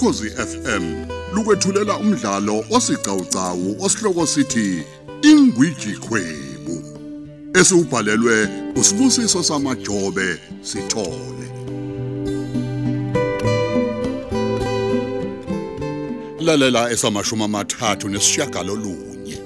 ukhozi FM lukwethulela umdlalo osiqhawqhawo osihloko sithi ingwiji khwebu esubhalelwe usibusiso samajobe sithole. Lalela esamashumi amathathu nesishiyagalolunye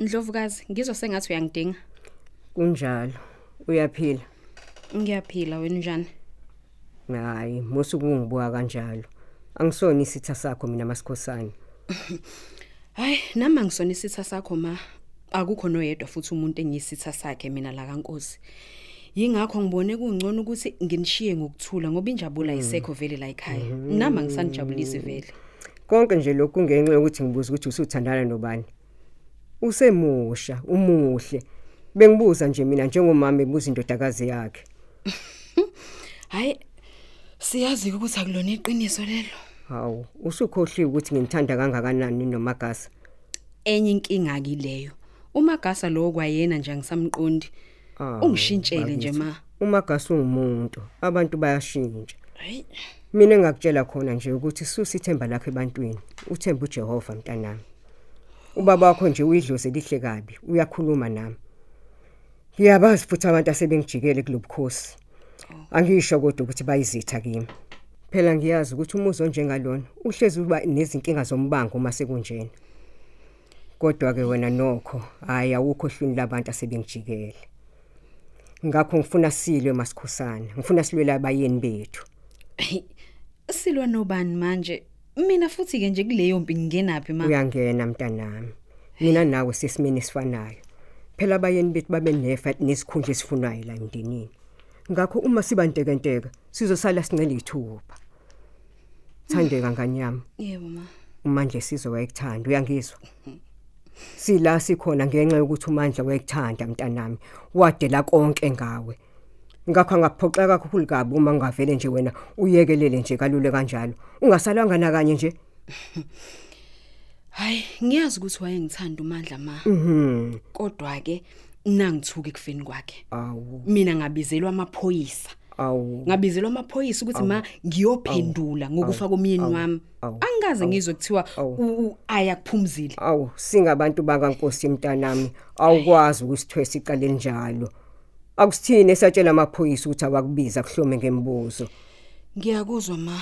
Ndlovukazi, ngizwa sengathi uyangidinga. kunjalo uyaphila. Ngiyaphila wena njani? hayi musu kungibuka kanjalo angisona isitha sakho mina masikhosana Hayi, nami ngisona isitha sakho ma. Akukho noyedwa futhi umuntu engiyisitha sakhe mina la kaNkosi. Yingakho ngibone kungcono ukuthi nginishiye ngokuthula ngoba injabulo ayisekho vele la ekhaya. Nami ngisanijabulisi vele. konke nje lokhu kungenxa yokuthi ngibuza ukuthi usuthandana nobani usemusha umuhle bengibuza nje mina njengomama ebuza indodakazi yakhe Hayi, siyazi ukuthi akulona iqiniso lelo. hawu usukhohliwe ukuthi ngimthanda kangakanani nomagasa Enye inkinga kileyo. Umagasa lo kwayena nje ngisamqondi. Ah, Ungishintshele nje ma. umagasa ungumuntu abantu bayashintsha Hayi. mina engakutshela khona nje ukuthi susa ithemba lakhe ebantwini uthemba uJehova mntanami ubaba wakho nje uyidloze lihle kabi uyakhuluma nami ngiyabazi futhi abantu asebengijikele kulobukhosi angisho kodwa ukuthi bayizitha kimi. Phela ngiyazi ukuthi umuzo onjengalona uhlezi uba nezinkinga zombango uma sekunjena. Kodwa ke wena nokho hayi awukho hlwini labantu asebengijikele ngakho ngifuna silwe masikhosana ngifuna silwela abayeni bethu. Hey, silwa nobani manje? Mina futhi ke nje kuleyo mpi ngingenapi ma? uyangena mntanami. Mina nawe sesimene sifanayo phela abayeni bethu babe nefa nesikhundla esifunayo la emndenini. Ngakho uma siba ntekenteka sizosala sincele ithuba. Thandeka nganyama Yebo ma. umandla sizwe wayekuthanda uyangizwa? Sila sikhona ngenxa yokuthi umandla wayekuthanda mntanami. Wadela konke ngawe. Ngakho angakuphoxeka kakhulu kabi uma ngavele nje wena uyekelele nje kalule kanjalo. Ungasalanga nakanye nje? Hayi, ngiyazi ukuthi wayengithanda uMandla ma. mhm Kodwa ke nangithuka ekufeni kwakhe. awu Mina ngabizelwa amaphoyisa. awu Ngabizelwa amaphoyisa ukuthi ma ngiyophendula ngokufa komyeni wami. awu, Angikaze ngizwe kuthiwa awu. u- u- aya kuphumzile. awu singabantu bakaNkosi mntanami awukwazi ukusithwesa iqale njalo akusithini esatshela amaphoyisa ukuthi awakubiza kuhlome ngemibuzo Ngiyakuzwa ma.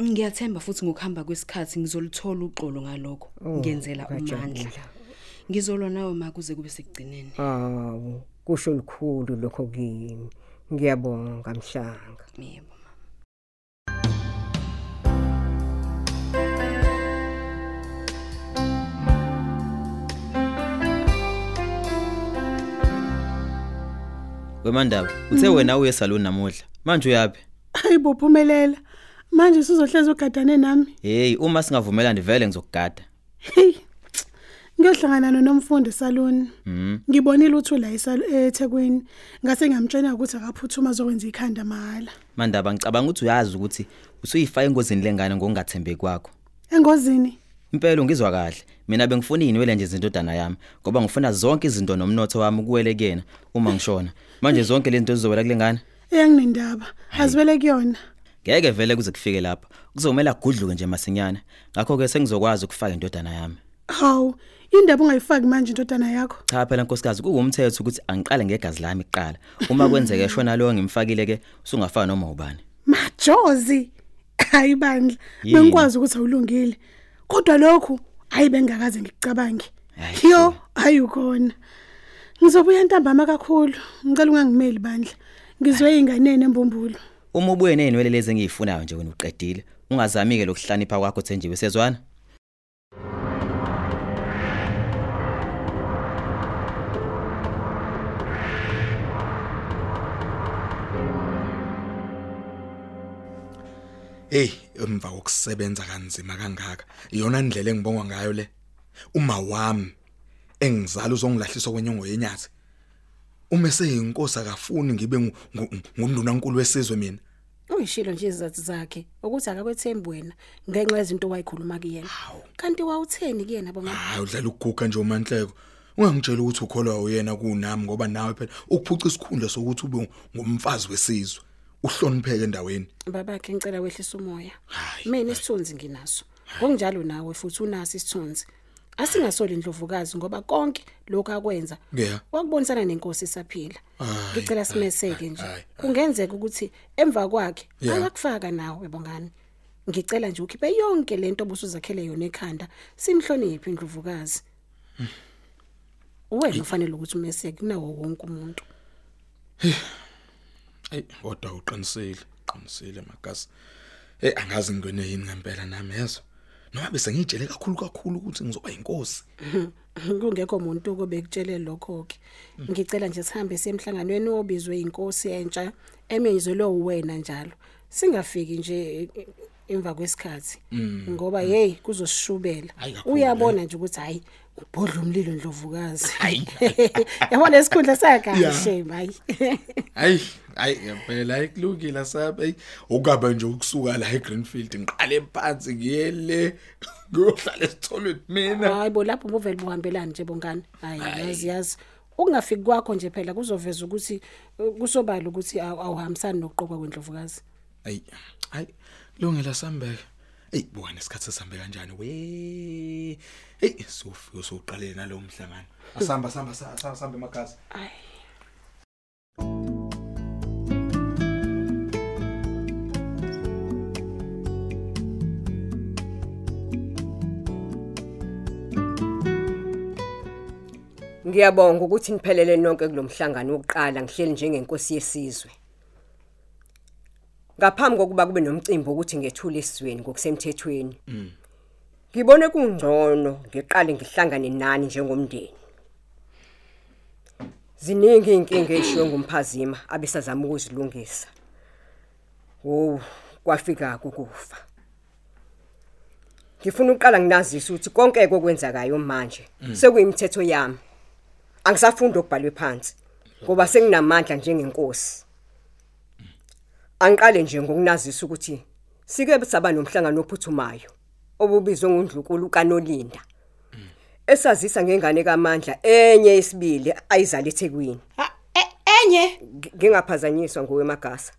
Ngiyathemba futhi ngokuhamba kwesikhathi ngizolithola uxolo ngalokho. Ngenzela umandla. ngajabula. Ngizolwa nawe ma kuze kube sekugcineni. awu kusho likhulu lokho kimi ngiyabonga mhlanga Yebo ma. Wemandaba, uthe wena uye salon namuhla. Manje uyapi? Hayibo phumelela. Manje sizohleza ugadane nami. Hey, uma singavumela ndivele ngizokugada. Hey. Ngiyohlangana nonomfundi salon. Mhm. Ngibonile uthula eThekwini. Ngase ngamtshela ukuthi akaphuthuma zokwenza ikhanda mahala. Mandaba ngicabanga ukuthi uyazi ukuthi usuyifaka engozini lengane ngokungathembeki kwakho. Engozini. Impela ungizwa kahle. Mina bengifuna inwele nje izindodana yami ngoba ngifuna zonke izinto nomnotho wami kuwele kuyena uma ngishona. Manje zonke lento zizowela kulengane. Eyanginendaba. Azivele kuyona. Ngeke vele kuze kufike lapho. Kuzomela gudluke nje masinyane. Ngakho ke sengizokwazi ukufaka indodana yami. Hawu, indaba ungayifaki manje intodana yakho. Cha phela nkosikazi kuwumthetho ukuthi angiqale ngegazi lami kuqala. Uma kwenzeke shona lo ngimfakile ke usungafana noma ubani. Majozi. Hayi bandla. Yini? Bengikwazi ukuthi awulungile. Kodwa lokhu hayi bengakaze ngikucabange. Hayi, Yo, ayukhona. Ngizobuya ntambama kakhulu. Ngicela ungangimeli bandla. Ngizwe inganene embumbulo. Uma ubuye nenwele lezi engiyifunayo nje wena uqedile, ungazami ke lokuhlanipha kwakho Thenjiwe sezwana. Hey, emva kokusebenza kanzima kangaka, iyona indlela engibongwa ngayo le. Uma wami engizala uzongilahlisa kwenyongo yenyathi. Uma seyinkosi akafuni ngibe ngu- ngu- ngumndunankulu wesizwe mina. uyishilo nje izathu zakhe ukuthi akakwethembi wena ngenxa yezinto wayikhuluma kuyena. Kanti wawutheni kuyena boma Hayi udlala ukuguga nje umanhleko. ungangitshela ukuthi ukholwa uyena kunami ngoba nawe phela ukuphuca isikhundla sokuthi ube ngumfazi wesizwe. Uhlonipheke endaweni. Babakhe ngicela wehlisa umoya. Mina isithunzi nginaso. Ngokunjalo nawe futhi unaso isithunzi. Asingasoli indlovukazi ngoba konke lokho akwenza. Yeah. wakubonisana nenkosi isaphila Hayi, ngicela simeseke nje. hayi, hayi. kungenzeka ukuthi emva kwakhe Yeah. akakufaka nawe bongani. Ngicela nje ukhiphe yonke lento obusuzakhele yona ekhanda simhloniphe indlovukazi. Wena ufanele ukuthi umeseke kunawo wonke umuntu. Hey. Kodwa uqinisile uqinisile magasi hey angazi ngene yini ngempela nami yezo noma bese ngijele kakhulu kakhulu ukuthi ngizoba inkosi kungekho umuntu obekutshele lokho ke ngicela nje sihambe semhlanganweni obizwe inkosi entsha emenyezelwe uwena njalo. Singafiki nje eh, emva kwesikhathi. Ngoba hey kuzosishubela. Hayi kakhulu, uyabona nje ukuthi hayi ubhodla umlilo ndlovukazi. Yabona esikhundla sakahle hayi. Hayi hayi ngempela ayikulungile sabe hey ukaba nje ukusuka la eGreenfield ngiqale phansi ngiyele ngiyohlala esitholweni mina. Hayi bo lapho buvele buhambelana nje bongani. Hayi yazi yazi. Ukungafiki kwakho nje phela kuzoveza ukuthi eh, kusobala ukuthi awu- awuhambisani nokuqokwa kwendlovukazi. Ay, ay, lungela sambeka. Ey, buka nesikhathi sesambe kanjani we. Hey, sofika usoqalene nalowo mhlangano. Asamba samba samba samba emakhasi. Ay. Ngiyabonga ukuthi niphelele nonke kulomhlangano wokuqala ngihleli njengenkosi yesizwe. Ngaphambi kokuba kube nomcimbi ukuthi ngethule esizweni ngokusemthethweni. Ngibone kungcono ngiqale ngihlangane nani njengomndeni. Ziningi inkinga ezishiwe ngumphazima abesazama ukuzilungisa. Wo, kwafika ukufa. Ngifuna uqala nginazisa ukuthi konke okwenzakayo manje sekuyimithetho yami. Angisafunda ukubhalwe phansi ngoba senginamandla njengenkosi. Angiqale nje ngokunazisa ukuthi sike saba nomhlangano ophuthumayo obubizwe ngundlukulu kaNolinda. Esazisa ngengane kaMandla enye isibili ayizala eThekwini. E- enye Ng- Ngingaphazanyiswa ngowemagasa.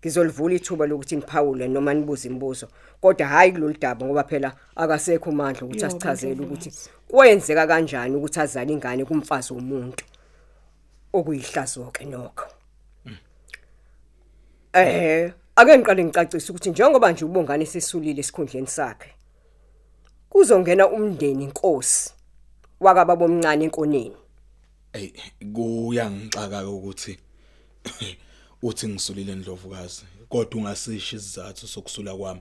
Ngizolivula ithuba lokuthi niphawule noma nibuze imibuzo kodwa hayi kulolu daba ngoba phela akasekho amandla ukuthi asichazele ukuthi kwenzeka kanjani ukuthi azale ingane kumfazi womuntu okuyihlazo ke nokho. Eh, ake ngiqale ngicacise ukuthi njengoba nje ubongane sesulile esikhundleni sakhe kuzongena umndeni inkosi wakaba bomncane enkoneni. Ey, kuyangixaka ukuthi uthi ngisulile endlovukazi kodwa ungasisho isizathu sokusula kwami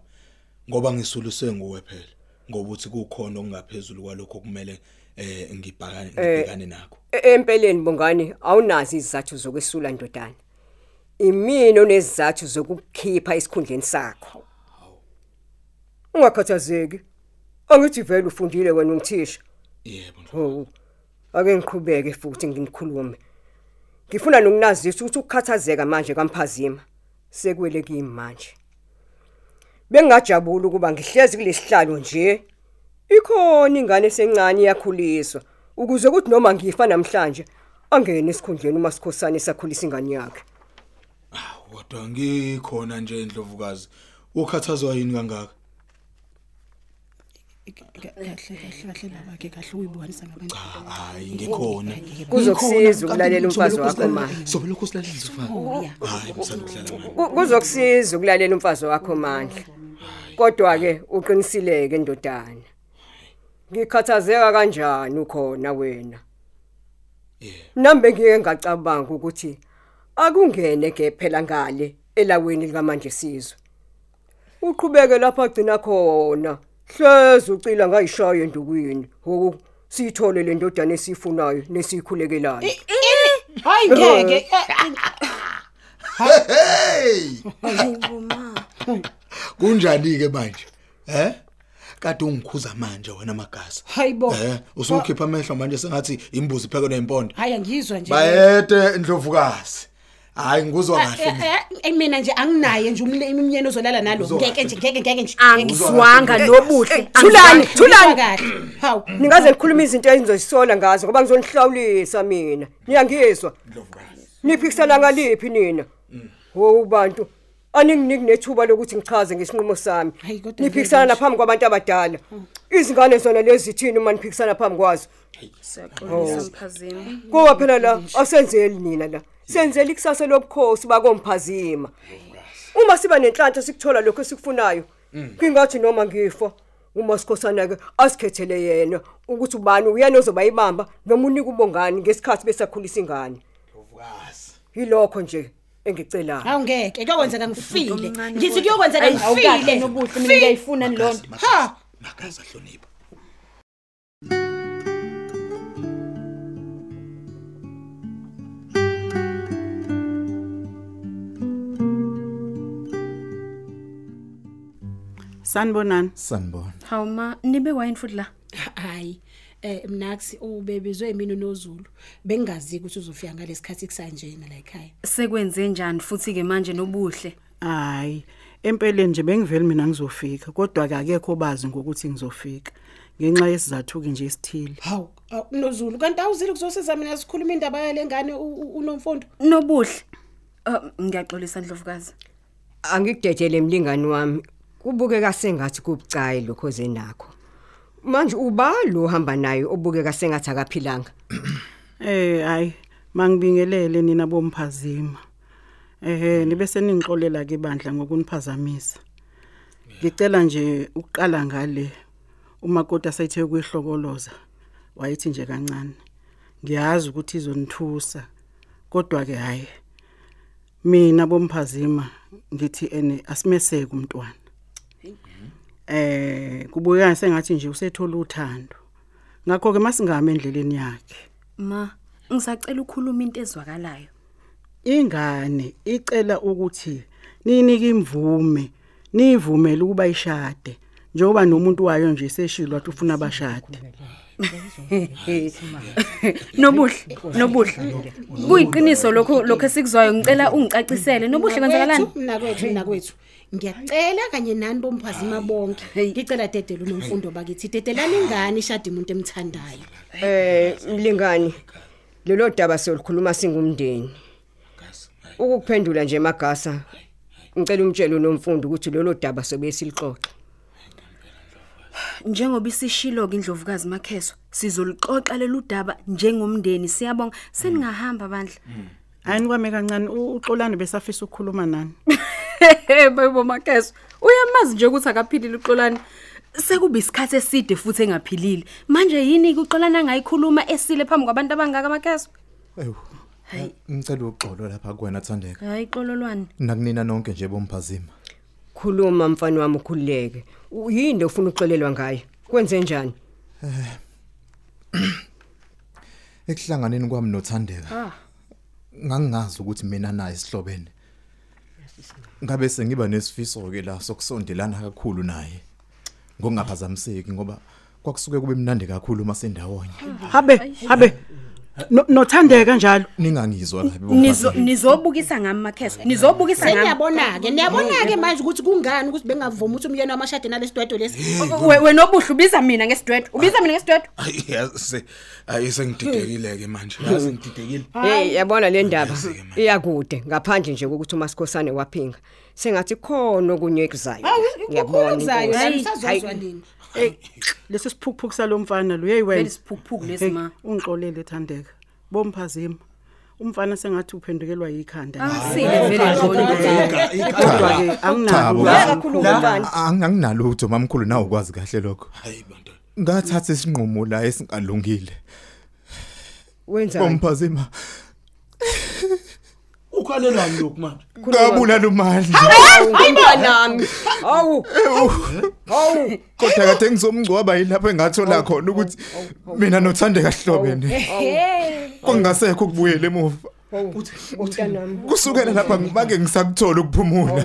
ngoba ngisuliswe nguwe phela ngoba uthi kukhona okungaphezulu kwalokho kumele eh ngibhakane ngibhekane nakho. E- Empeleni bongani awunazi izathu zokwesula ndodana. Imini onezathu zokukhipha esikhundleni sakho. Ungakhathazeki. Angithi vele ufundile wena ungithisha. Yebo. Ho. Ake ngiqhubeke futhi nginikhulume. Ngifuna nokunazisa ukuthi ukukhathazeka manje kamphazima sekwele kimi manje. Bengajabula ukuba ngihlezi kulesihlalo nje. Ikhona ingane esencane iyakhuliswa ukuze kuthi noma ngifa namhlanje angene esikhundleni uma sikhosana esakhulisa ingane yakhe. Kodwa ngikhona nje endlovukazi. Ukhathazwa yini kangaka? kahle kahle kahle labakhe kahle uyibonisa ngabantu Hayi ngikhona. Kuzokusiza ukulalela umfazi wakho manje. Sobe lokho silalela umfazi. Hayi ngisandukudlala manje. Ku- Kuzokusiza ukulalela umfazi wakho manje. Kodwa ke uqinisileke ndodana. Ngikhathazeka kanjani ukhona wena? Nambe ngike ngacabanga ukuthi akungene ke phela ngale elaweni likamanje sizwe. Uqhubeke lapha agcina khona. Hleze ucila ngayishaye endukwini. Ho siyithole le ndodana esifunayo nesikhulekelayo. hayi ngeke Hey! Hayibo ma. Kunjani ke manje? Eh? Kade ungikhuza manje wena magasa. hayibo Eh, usukhipha amehlo manje sengathi imbuzi phekwe nempondo. hayi angizwa nje Bayede indlovukazi. Hayi ngikuzwa kahle Eh, mina. eh, eh, mina nje anginaye nje umle- imnyeni ozolala nalo ngeke nje ngeke ngeke nje Angizwanga nobuhle. Thulani, Ngizwa thulani. kahle hawu Ningaze nikhuluma izinto engizozisola ngazo ngoba ngizonihlawulisa mina. Niyangizwa? Niphikisana ngaliphi nina? Wo bantu aninginiki nethuba lokuthi ngichaze ngesinqumo sami. Hayi, kodwa Niphikisana vele laphambi kwabantu abadala. Izingane zona lezi zithini uma niphikisana phambi kwazo? Siyaxolisa mphazimi. Kuba phela la asenzeli nina la. Senzela ikusasa lobukhosi bakomphazima. Uma siba nenhlanhla sikuthola lokho esikufunayo. Kingathi noma ngifa uma sikhosana ke asikhethele yena ukuthi ubani uyena ozoba ibamba noma unika ubongani ngesikhathi besakhulisa ingane. Yilokho nje engicelayo. hawu ngeke kuyokwenzeka ngifile omncane ngithi kodwa. kuyokwenzeka Ayi, awukahle ngifile nobuhle, mina ngiyayifuna nilonto. ha Makaza hlonipha. Sanibonani. Sanibona. Hawu ma nibe wine futhi la. hayi eh mnaksi ubebizwe mina noZulu bengazi ukuthi uzofika ngalesikhathi kusanjena la ekhaya Sekwenze njani futhi ke manje nobuhle. Hayi, empeleni nje bengiveli mina ngizofika, kodwa ke akekho bazi ngokuthi ngizofika. Ngenxa yesizathu ke nje isithile. hawu awu, noZulu kanti awuzile kuzosiza mina sikhuluma indaba yale ngane u- u- unomfundo Nobuhle. Uh, ngiyaxolisa Ndlovukazi. Angikudedele emlingani wami. Kubukeka sengathi kubucayi lokho zenakho. Manje ubalo uhamba naye obukeka sengathi akaphilanga. Eh, hayi, mangibingelele nina bomphazima. Eh, nibe seningixolela ke bandla ngokuniphazamisa. Ngicela nje ukuqala ngale umakoti asayithe kuyihlokoloza. Wayithi nje kancane. Ngiyazi ukuthi izonithusa. Kodwa ke hayi. Mina bomphazima ngithi ene asimeseke umntwana. Eh, kubukeka sengathi nje usethola uthando. Ngakho ke masingame endleleni yakhe. Ma, ngisacela ukukhuluma into ezwakalayo. ingane icela ukuthi ninike imvume nivumele ukuba ishade njengoba nomuntu wayo nje seshilo wathi ufuna abashade Nobuhle, nobuhle. Kuyiqiniso lokho lokho esikuzwayo ngicela ungicacisele. Nobuhle kwenzakalani? mna kwethu mna kwethu ngiyacela kanye nani bomphazima bonke ngicela dedela unomfundo bakithi dedelani ingane ishade umuntu emthandayo Eh mlingani lelo daba solukhuluma singumndeni. Ukuphendula nje magasa. Ngicela umtshele unomfundo ukuthi lelo daba sobe silixoxa. Njengoba isishilo ke indlovukazi Makheso, sizolixoxa lelu daba njengomndeni. Siyabonga seningahamba bandla. hayi kwame kancane u- uxolani besafisa ukukhuluma nani Bayibo Makheso, uyamazi nje ukuthi akaphilile uxolani. Sekuba isikhathi eside futhi engaphilile. Manje yini ke uxolana ngayikhuluma esile phambi kwabantu abangaka Makheso? Ewu. Ngicela uxolo lapha kuwena Thandeka. Hayi xololwane. Nakunina nonke nje bomphazima. Khuluma mfana wami ukhululeke. U- Yini ufuna uxolelwa ngayo? Kwenze njani? Ekuhlanganeni kwami noThandeka. Ngangingazi ukuthi mina naye sihlobene. Ngabe sengiba nesifiso ke la sokusondelana kakhulu naye. Ngokungaphazamiseki ngoba kwakusuke kube mnandi kakhulu uma sendawonye. habe habe No- nothandeka njalo Ningangizwa kabi Nizo bomphazima. nizobukisa ngami Makheso. Nizobukisa ngami. seniyabona-ke niyabona-ke manje ukuthi kungani ukuthi bengavumi ukuthi umyeni wamashade nalesidwedo lesi We wena obuhle ubiza mina ngesidwedwe. Ubiza mina ngesidwedwe. Hayi yazi ayi sengididekile ke manje. Yazi ngididekile. Hey yabona le ndaba iyakude ngaphandle nje ukuthi uMasikhosane waphinga. Sengathi khona okunye ekuzayo. kukhuluzayo inkosi. nisazozwa nini hey lesi siphukuphuku salomfana lo Vele yeyiwena siphukuphuku lesi Hey, ma. ungixolele thandeka bomphazima umfana sengathi uphendukelwa yikhanda Asile vele kodwa ke anginalo Anginalo utho mamkhulu nawe ukwazi kahle lokho. Hayi bantu. Ngathatha isinqumo la esingalungile. Wenzani? Bomphazima. Ukhalelani lokhu manje? Ngabulala umandla. Ngumntanami. Awu. Awu. Kodwa kade ngizomngcwaba yilapho engathola khona ukuthi mina noThandeka sihlobene. Kungasekho ukubuyela emuva. Mntanami. Kusukela lapha ngibake ngisakuthola ukuphumula.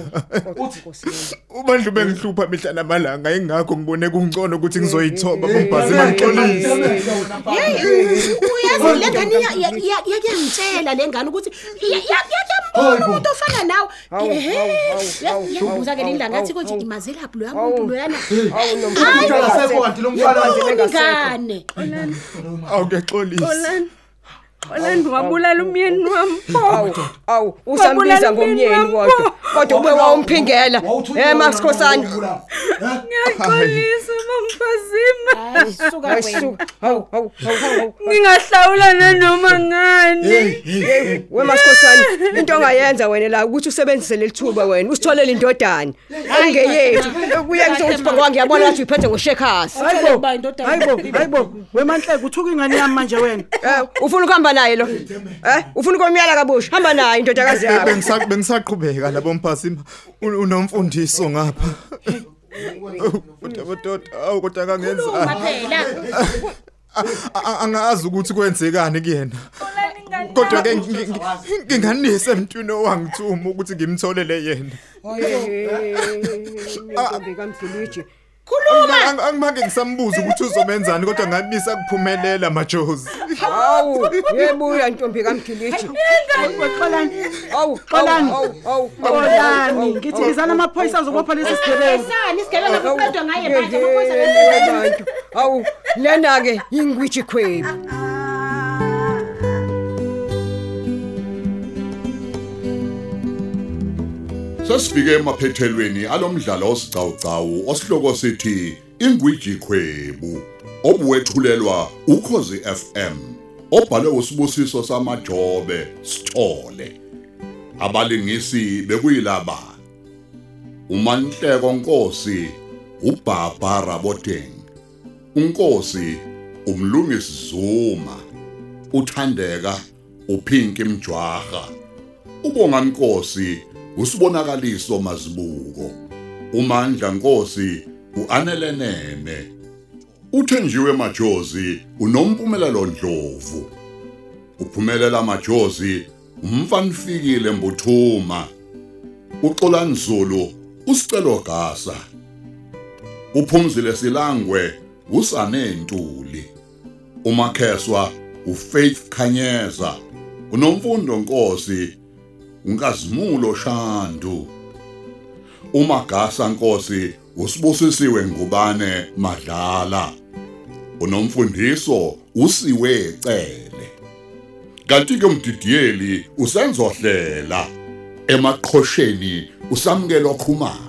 Ubandlu bengihlupha mihla namalanga ingakho ngibone kungcono ukuthi ngizoyithoba bomphazima ngixolise. uyazi le ngane iya- iya- iya- iyakuyangitshela le ngane ukuthi iya- iya- iyakuyambona umuntu ofana nawe Hawu, ehe hawu, hawu, hawu, yabuza ke hawu, linda ngathi hawu, konje hawu. imazelaphi loya Hawu. muntu loyana Hawu Umuntu akasekho kanti lo mfana. ngane awukuyaxolisa Olani. Olani wabulala umyeni wami. Awu, awu, usambiza Wabulala ngomyeni umyeni kodwa. wami. Kodwa ube wawumphingela. Eh Max Khosana. Ngiyaxolisa mangifazima. hayi suka Hayi wena suka. Hawu, hawu, hawu, hawu. Ngingahlawula nanoma ngani. We Max Khosana, into ongayenza wena la ukuthi usebenzise lelithuba wena usitholele indodana. Engeyethu. Kuye ngizokuthi bangwa ngiyabona wathi uyiphethe ngoshekhasi. Hayibo. Ba, indodana. Hayibo, hayibo. Wemanhleke uthuka ingane yami manje wena. Eh, ufuna ukuhamba naye lo? Eh, ufuna ukomyala kabusha? Hamba naye indodakazi yakho. Bengisa bengisaqhubeka labo mphasi unomfundiso ngapha. Udabododa awu kodwa kangenza. phela Angazi ukuthi kwenzekani kuyena. Kodwa ke ngi- ngi- nginganise emntwini owangithuma ukuthi ngimtholele yena. Ntombi kaMdluliji. Khuluma. Angimake ngisambuza ukuthi uzomenzani kodwa ngamisa kuphumelela majozi. Hawu, yebuya ntombi kaMdluliji. Xolani. Awu, Xolani. awu, awu. Xolani, ngithi ngizana amaphoyisa azobopha lesi sigebengu. sani isigebenga kuqedwa ngaye manje Hey, amaphoyisa hey, kanti bantu. Awu, lena ke ingwiji khwebu. Sesifike emaphethelweni alomdlalo osiqhawqhawo osihloko sithi Ingwiji Khwebu obuwethulelwa ukhozi FM obhalwe usibusiso samajobe sithole. Abalingisi bekuyilaba umanhleko Nkosi uBaba Raboteng uNkosi umlungisi Zuma uthandeka uPinki Mjwaha ubonga Nkosi usibonakaliso mazibuko. Umandla Nkosi uanelenene uthenjiwe majozi unompumelelo ndlovu. Uphumelela majozi umfanfikile mbuthuma. Uxolani Zulu usicelo gasa. Uphumzile silangwe usanentuli umakheswa ufaith khanyeza. Unomfundo nkosi unkazimulo shandu. Umagasa nkosi usibusisiwe ngubane madlala. Unomfundiso usiwe cele. Kanti ke umdidiyeli usenzohlela. Emaqhosheni usamkelo khumalo